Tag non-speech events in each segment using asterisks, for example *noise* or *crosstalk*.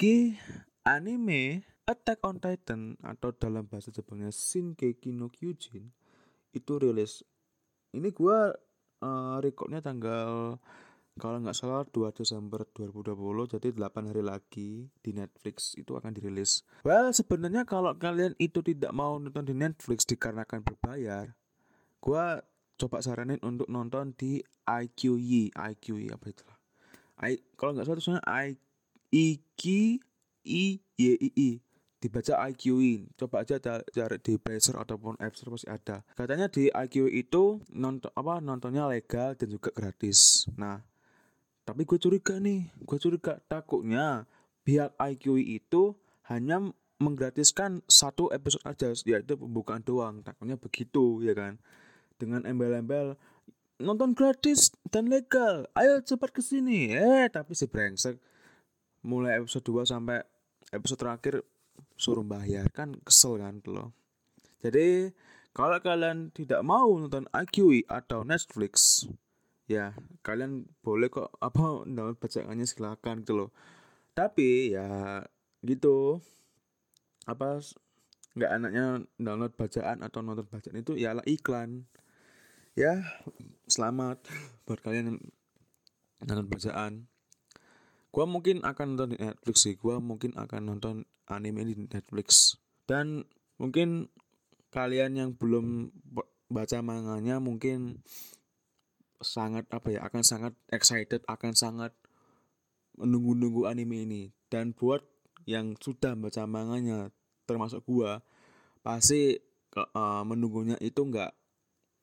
lagi anime Attack on Titan atau dalam bahasa Jepangnya Shinkeki no Kyojin itu rilis. Ini gua uh, recordnya tanggal kalau nggak salah 2 Desember 2020 jadi 8 hari lagi di Netflix itu akan dirilis. Well sebenarnya kalau kalian itu tidak mau nonton di Netflix dikarenakan berbayar, gua coba saranin untuk nonton di IQY, IQY apa itu? I, kalau nggak salah tulisannya I I Q I Y I I. Dibaca IQI coba aja cari di Play ataupun App Store pasti ada. Katanya di IQI itu nonton apa nontonnya legal dan juga gratis. Nah tapi gue curiga nih. Gue curiga takutnya pihak IQI itu hanya menggratiskan satu episode aja yaitu pembukaan doang. Takutnya begitu ya kan? Dengan embel-embel nonton gratis dan legal. Ayo cepat ke sini. Eh tapi si brengsek mulai episode 2 sampai episode terakhir suruh bayar kan kesel kan lo jadi kalau kalian tidak mau nonton IQI atau Netflix ya kalian boleh kok apa download bacaannya silakan gitu loh. Tapi ya gitu. Apa nggak enaknya download bacaan atau nonton bacaan itu ialah iklan. Ya selamat buat kalian nonton bacaan gua mungkin akan nonton di Netflix sih. Gua mungkin akan nonton anime di Netflix. Dan mungkin kalian yang belum baca manganya mungkin sangat apa ya akan sangat excited akan sangat menunggu-nunggu anime ini. Dan buat yang sudah baca manganya termasuk gua pasti uh, menunggunya itu enggak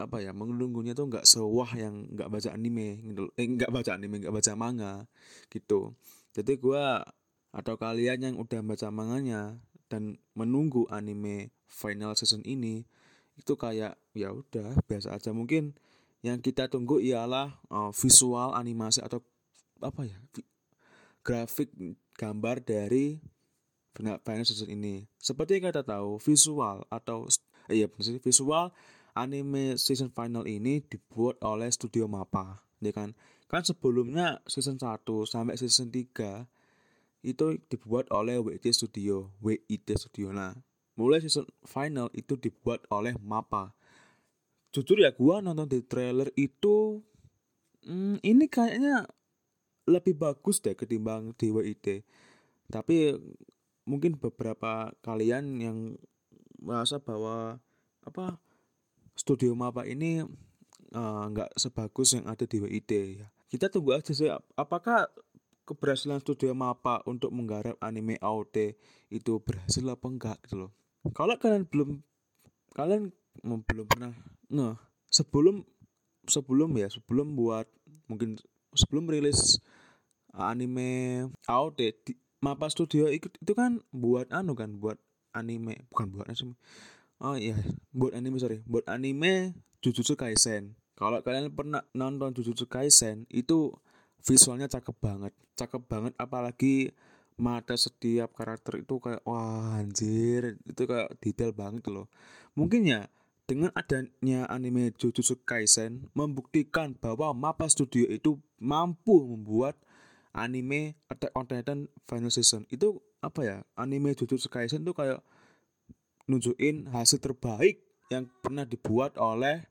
apa ya menunggunya tuh nggak sewah yang nggak baca anime gitu eh nggak baca anime nggak baca manga gitu. Jadi gue atau kalian yang udah baca manganya dan menunggu anime final season ini itu kayak ya udah biasa aja. Mungkin yang kita tunggu ialah uh, visual animasi atau apa ya grafik gambar dari final season ini. Seperti yang kita tahu visual atau iya eh, visual anime season final ini dibuat oleh studio Mappa ya kan? Kan sebelumnya season 1 sampai season 3 itu dibuat oleh WIT Studio WIT Studio. Nah mulai season final itu dibuat oleh Mappa. Jujur ya gua nonton di trailer itu hmm, ini kayaknya lebih bagus deh ketimbang di WIT tapi mungkin beberapa kalian yang merasa bahwa apa studio Mapa ini eh, nggak uh, sebagus yang ada di WID ya. Kita tunggu aja sih apakah keberhasilan studio Mapa untuk menggarap anime AOT itu berhasil apa enggak gitu loh. Kalau kalian belum kalian belum pernah nge sebelum sebelum ya sebelum buat mungkin sebelum rilis anime AOT di, Mapa Studio itu, itu kan buat anu kan buat anime bukan buat anime oh iya. Buat anime sorry. Buat anime Jujutsu Kaisen. Kalau kalian pernah nonton Jujutsu Kaisen itu visualnya cakep banget. Cakep banget apalagi mata setiap karakter itu kayak wah anjir. Itu kayak detail banget loh. Mungkin ya dengan adanya anime Jujutsu Kaisen membuktikan bahwa Mappa Studio itu mampu membuat anime Attack on Titan Final Season. Itu apa ya? Anime Jujutsu Kaisen tuh kayak nunjukin hasil terbaik yang pernah dibuat oleh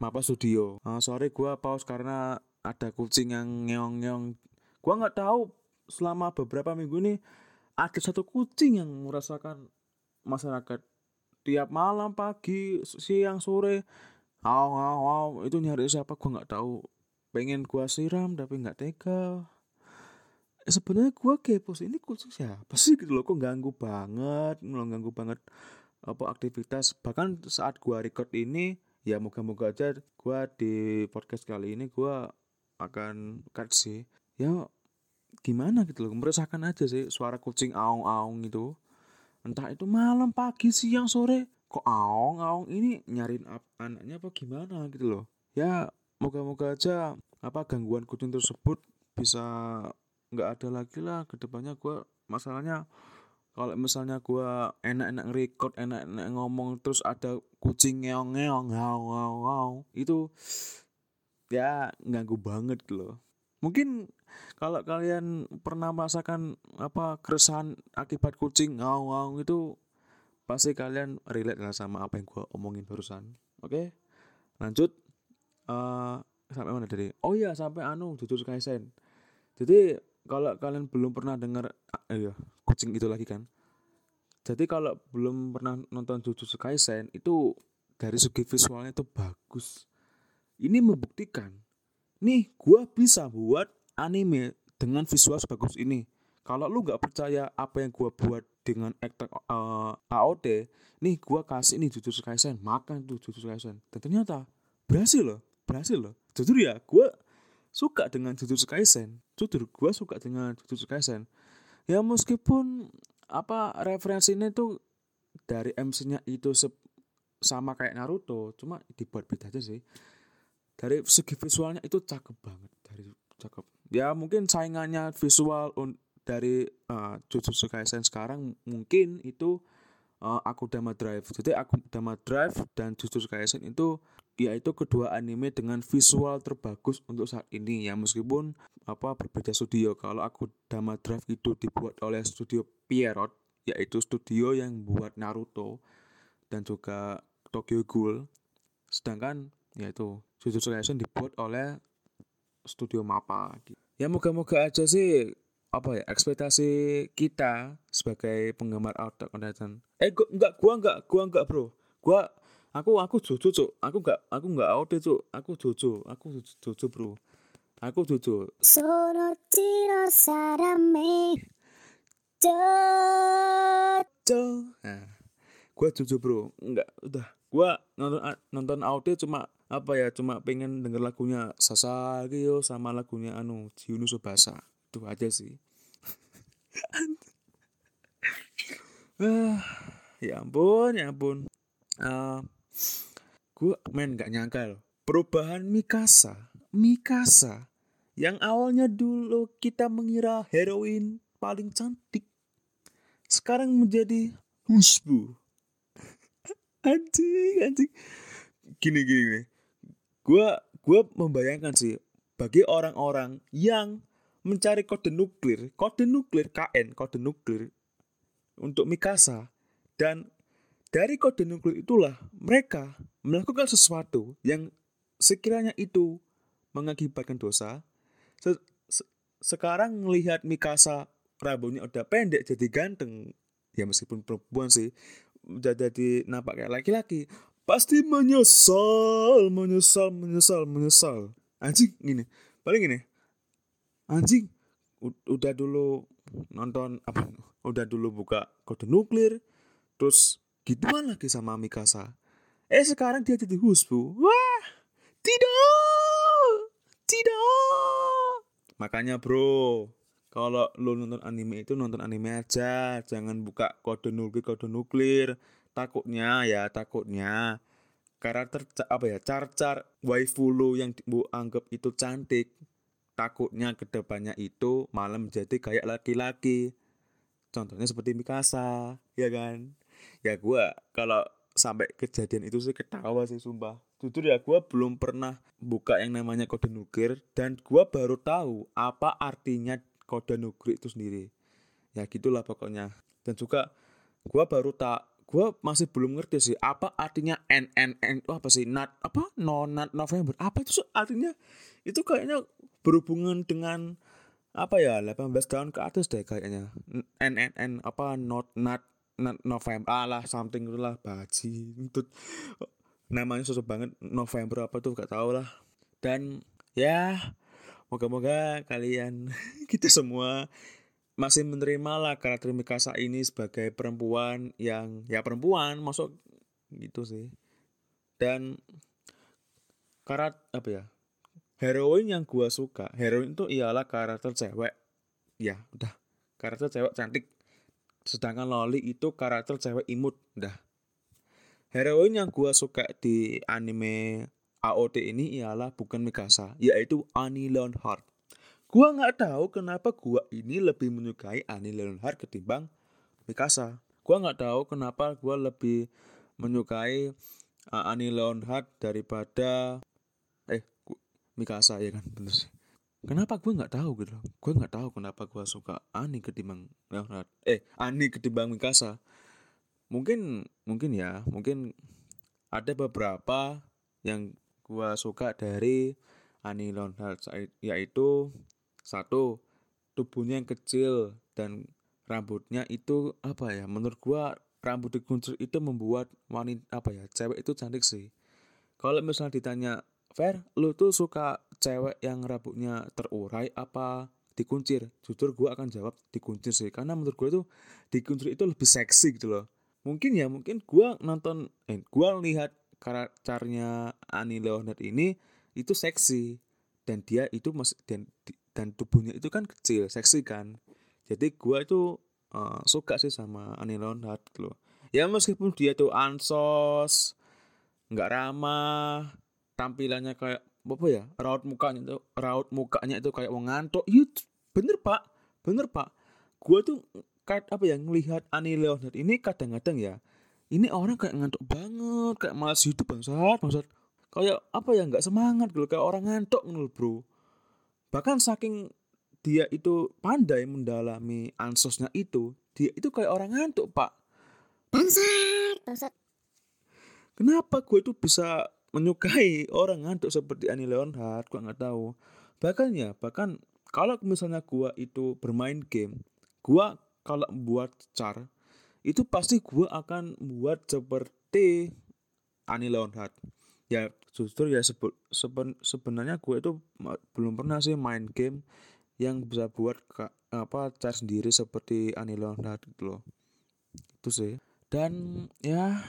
Mapa Studio. Uh, sorry gue pause karena ada kucing yang ngeong-ngeong. Gue nggak tahu selama beberapa minggu ini ada satu kucing yang merasakan masyarakat tiap malam pagi siang sore aw aw aw itu nyari siapa gue nggak tahu pengen gue siram tapi nggak tega sebenarnya gue kepo sih ini kucing siapa sih gitu loh kok ganggu banget nggak ganggu banget apa aktivitas. Bahkan saat gue record ini ya moga-moga aja gue di podcast kali ini gue akan cut sih. Ya gimana gitu loh meresahkan aja sih suara kucing aung-aung itu. Entah itu malam pagi siang sore kok aung-aung ini nyariin anaknya apa gimana gitu loh. Ya moga-moga aja apa gangguan kucing tersebut bisa nggak ada lagi lah ke depannya gue masalahnya kalau misalnya gue enak-enak record enak-enak ngomong terus ada kucing ngeong-ngeong ngau ngau itu ya ganggu banget gitu loh. Mungkin kalau kalian pernah merasakan apa keresahan akibat kucing ngaung-ngaung itu pasti kalian relate lah sama apa yang gua omongin barusan. Oke lanjut. Uh, sampai mana tadi? Oh iya sampai anu jujur kaisen. Jadi kalau kalian belum pernah dengar eh, iya kucing itu lagi kan? Jadi kalau belum pernah nonton Jujutsu Kaisen itu dari segi visualnya itu bagus. Ini membuktikan nih gua bisa buat anime dengan visual sebagus ini. Kalau lu nggak percaya apa yang gua buat dengan aktor uh, AOT nih gua kasih nih Jujutsu Kaisen makan tuh Jujutsu Kaisen. Dan ternyata berhasil loh berhasil loh. Jujur ya gua suka dengan Jujutsu Kaisen. Jujur gua suka dengan Jujutsu Kaisen. Ya meskipun apa referensinya itu dari MC-nya itu sama kayak Naruto cuma dibuat beda aja sih. Dari segi visualnya itu cakep banget dari cakep. Ya mungkin saingannya visual dari uh, Jujutsu Kaisen sekarang mungkin itu uh, aku Dama Drive. Jadi aku Dama Drive dan Jujutsu Kaisen itu yaitu kedua anime dengan visual terbagus untuk saat ini ya. Meskipun apa berbeda studio. Kalau aku Dama Drive itu dibuat oleh studio Pierrot yaitu studio yang buat Naruto dan juga Tokyo Ghoul. Sedangkan yaitu Jujutsu Kaisen dibuat oleh studio Mappa. Ya moga-moga aja sih apa ya ekspektasi kita sebagai penggemar Attack on Titan eh gua, enggak gua enggak gua enggak bro. Gua aku aku jojo cuk. Aku enggak aku enggak AOT cuk. Aku jojo aku jojo bro. Aku jojo sono tiro sarame. Jojo nah gua jojo bro. Enggak udah. Gua nonton nonton AOT cuma apa ya cuma pengen denger lagunya Sasageo sama lagunya anu Jiunu Subasa. Itu aja sih. *laughs* Ah ya ampun ya ampun. Uh, gue main gak nyangka loh. Perubahan Mikasa Mikasa yang awalnya dulu kita mengira heroin paling cantik sekarang menjadi husbu. *laughs* Anjing anjing. Gini gini, gini. gue gue membayangkan sih bagi orang-orang yang mencari kode nuklir, kode nuklir KN, kode nuklir untuk Mikasa dan dari kode nuklir itulah mereka melakukan sesuatu yang sekiranya itu mengakibatkan dosa. Se se sekarang melihat Mikasa rambutnya udah pendek jadi ganteng, ya meskipun perempuan sih, udah jadi nampak kayak laki-laki, pasti menyesal, menyesal, menyesal, menyesal. Anjing gini, paling gini, anjing udah dulu nonton apa udah dulu buka kode nuklir terus gituan lagi sama Mikasa. Eh sekarang dia jadi husbu. Wah tidak! Tidak! Makanya bro kalau lo nonton anime itu nonton anime aja. Jangan buka kode nuklir kode nuklir. Takutnya ya takutnya karakter apa ya car-car waifu lo yang bu anggap itu cantik takutnya ke depannya itu malah menjadi kayak laki-laki. Contohnya seperti Mikasa ya kan ya gue kalau sampai kejadian itu sih ketawa sih sumpah. Jujur ya gue belum pernah buka yang namanya kode nuklir dan gue baru tahu apa artinya kode nuklir itu sendiri. Ya gitulah pokoknya. Dan juga gue baru tak gue masih belum ngerti sih apa artinya N N oh apa sih? Nat apa? No nat November. Apa itu artinya? Itu kayaknya berhubungan dengan apa ya 18 tahun ke atas deh kayaknya. N N N apa? Not not not November ah lah something itulah baji itu namanya susah banget November apa tuh gak tau lah. Dan ya moga-moga kalian *laughs* kita semua masih menerima lah karakter Mikasa ini sebagai perempuan yang ya perempuan masuk gitu sih. Dan karat apa ya heroin yang gua suka heroin itu ialah karakter cewek. Ya udah karakter cewek cantik sedangkan loli itu karakter cewek imut udah heroin yang gua suka di anime AOT ini ialah bukan Mikasa yaitu Annie Leonhardt. Gua nggak tahu kenapa gua ini lebih menyukai Annie Leonhardt ketimbang Mikasa. Gua nggak tahu kenapa gua lebih menyukai uh, Annie Leonhardt daripada Mikasa ya kan? Bener sih kenapa gue nggak tahu gitu loh. Gue nggak tahu kenapa gue suka Ani ketimbang Leonard. Eh Ani ketimbang Mikasa. Mungkin mungkin ya mungkin ada beberapa yang gue suka dari Ani Leonard yaitu satu tubuhnya yang kecil dan rambutnya itu apa ya menurut gua rambut dikuncir itu membuat wanita apa ya cewek itu cantik sih. Kalau misalnya ditanya Fair? Lu tuh suka cewek yang rambutnya terurai apa dikuncir? Jujur gua akan jawab dikuncir sih karena menurut gua tuh dikuncir itu lebih seksi gitu loh. Mungkin ya mungkin gua nonton eh gua lihat karakternya Ani Leonard ini itu seksi. Dan dia itu masih dan dan tubuhnya itu kan kecil seksi kan? Jadi gua itu uh, suka sih sama Ani Leonard gitu loh. Ya meskipun dia tuh ansos nggak ramah tampilannya kayak apa ya raut mukanya itu raut mukanya itu kayak mau ngantuk. Iya bener pak. Bener pak. Gua tuh kayak apa ya ngelihat Ani Leonard ini kadang-kadang ya ini orang kayak ngantuk banget kayak malas hidup bangsat bangsat. Kayak apa ya nggak semangat gitu kayak orang ngantuk nul bro. Bahkan saking dia itu pandai mendalami ansosnya itu dia itu kayak orang ngantuk pak. Bangsat! Bangsat. Kenapa gue itu bisa menyukai *laughs* orang ngantuk seperti Ani Leonhardt gue nggak tahu. Bahkan ya bahkan kalau misalnya gue itu bermain game gue kalau buat char itu pasti gue akan buat seperti Ani Leonhardt ya justru ya seben, seben, sebenarnya gue itu belum pernah sih main game yang bisa buat apa cara sendiri seperti Ani Leonard gitu loh. Itu sih. Dan ya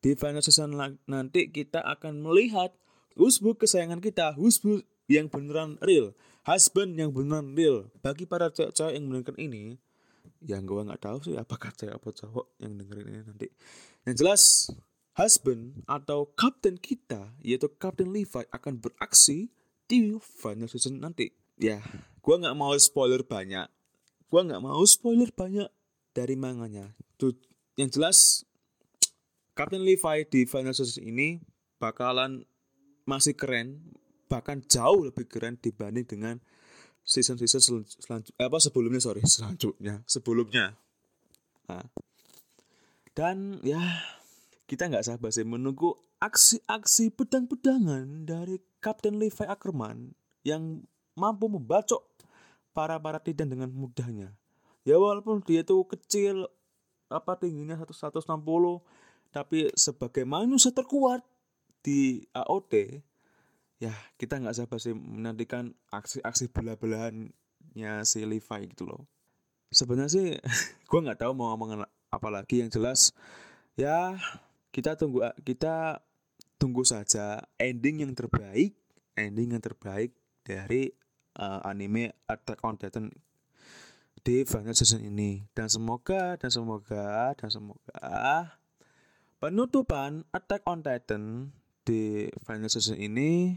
di final season nanti kita akan melihat husband kesayangan kita husband yang beneran real husband yang beneran real bagi para cewek-cewek yang mendengarkan ini yang gue nggak tahu sih apakah cewek apa cowok yang dengerin ini nanti yang jelas husband atau kapten kita yaitu Kapten Levi akan beraksi di final season nanti. Ya, gue nggak mau spoiler banyak. Gue nggak mau spoiler banyak dari manganya. Tuh, yang jelas Kapten Levi di final season ini bakalan masih keren, bahkan jauh lebih keren dibanding dengan season-season sel selanjutnya apa sebelumnya sorry *laughs* selanjutnya sebelumnya. Nah. Dan ya kita nggak sabar sih menunggu aksi-aksi pedang-pedangan dari Kapten Levi Ackerman yang mampu membacok para-para titan dengan mudahnya. Ya walaupun dia tuh kecil, apa tingginya 160, tapi sebagai manusia terkuat di AOT, ya kita nggak sabar sih menantikan aksi-aksi belah-belahannya si Levi gitu loh. Sebenarnya sih *laughs* gue nggak tahu mau ngomong apa lagi yang jelas ya kita tunggu kita tunggu saja ending yang terbaik ending yang terbaik dari uh, anime Attack on Titan di final season ini dan semoga dan semoga dan semoga penutupan Attack on Titan di final season ini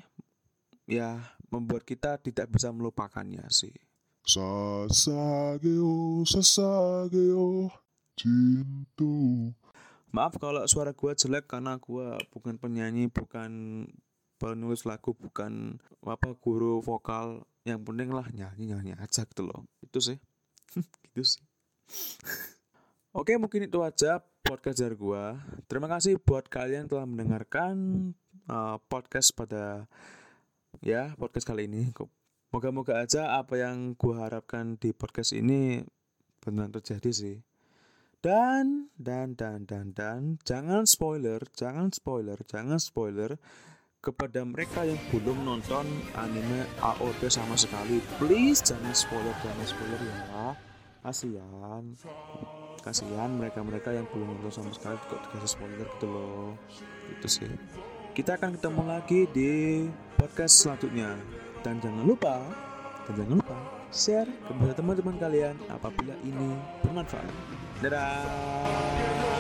ya membuat kita tidak bisa melupakannya sih. Sasageo, Sasageo, cintu. Maaf kalau suara gue jelek karena gue bukan penyanyi, bukan penulis lagu, bukan apa guru vokal. Yang penting lah nyanyi nyanyi aja gitu loh. Itu sih, *laughs* gitu sih. *laughs* Oke mungkin itu aja podcast dari gue. Terima kasih buat kalian telah mendengarkan uh, podcast pada ya podcast kali ini. Moga-moga aja apa yang gue harapkan di podcast ini benar terjadi sih. Dan, dan, dan, dan, dan, jangan spoiler, jangan spoiler, jangan spoiler kepada mereka yang belum nonton anime AOT sama sekali. Please jangan spoiler, jangan spoiler ya. Kasihan. Kasihan mereka-mereka yang belum nonton sama sekali kok dikasih spoiler gitu loh. Itu sih. Kita akan ketemu lagi di podcast selanjutnya. Dan jangan lupa, dan jangan lupa share kepada teman-teman kalian apabila ini bermanfaat. Dadah.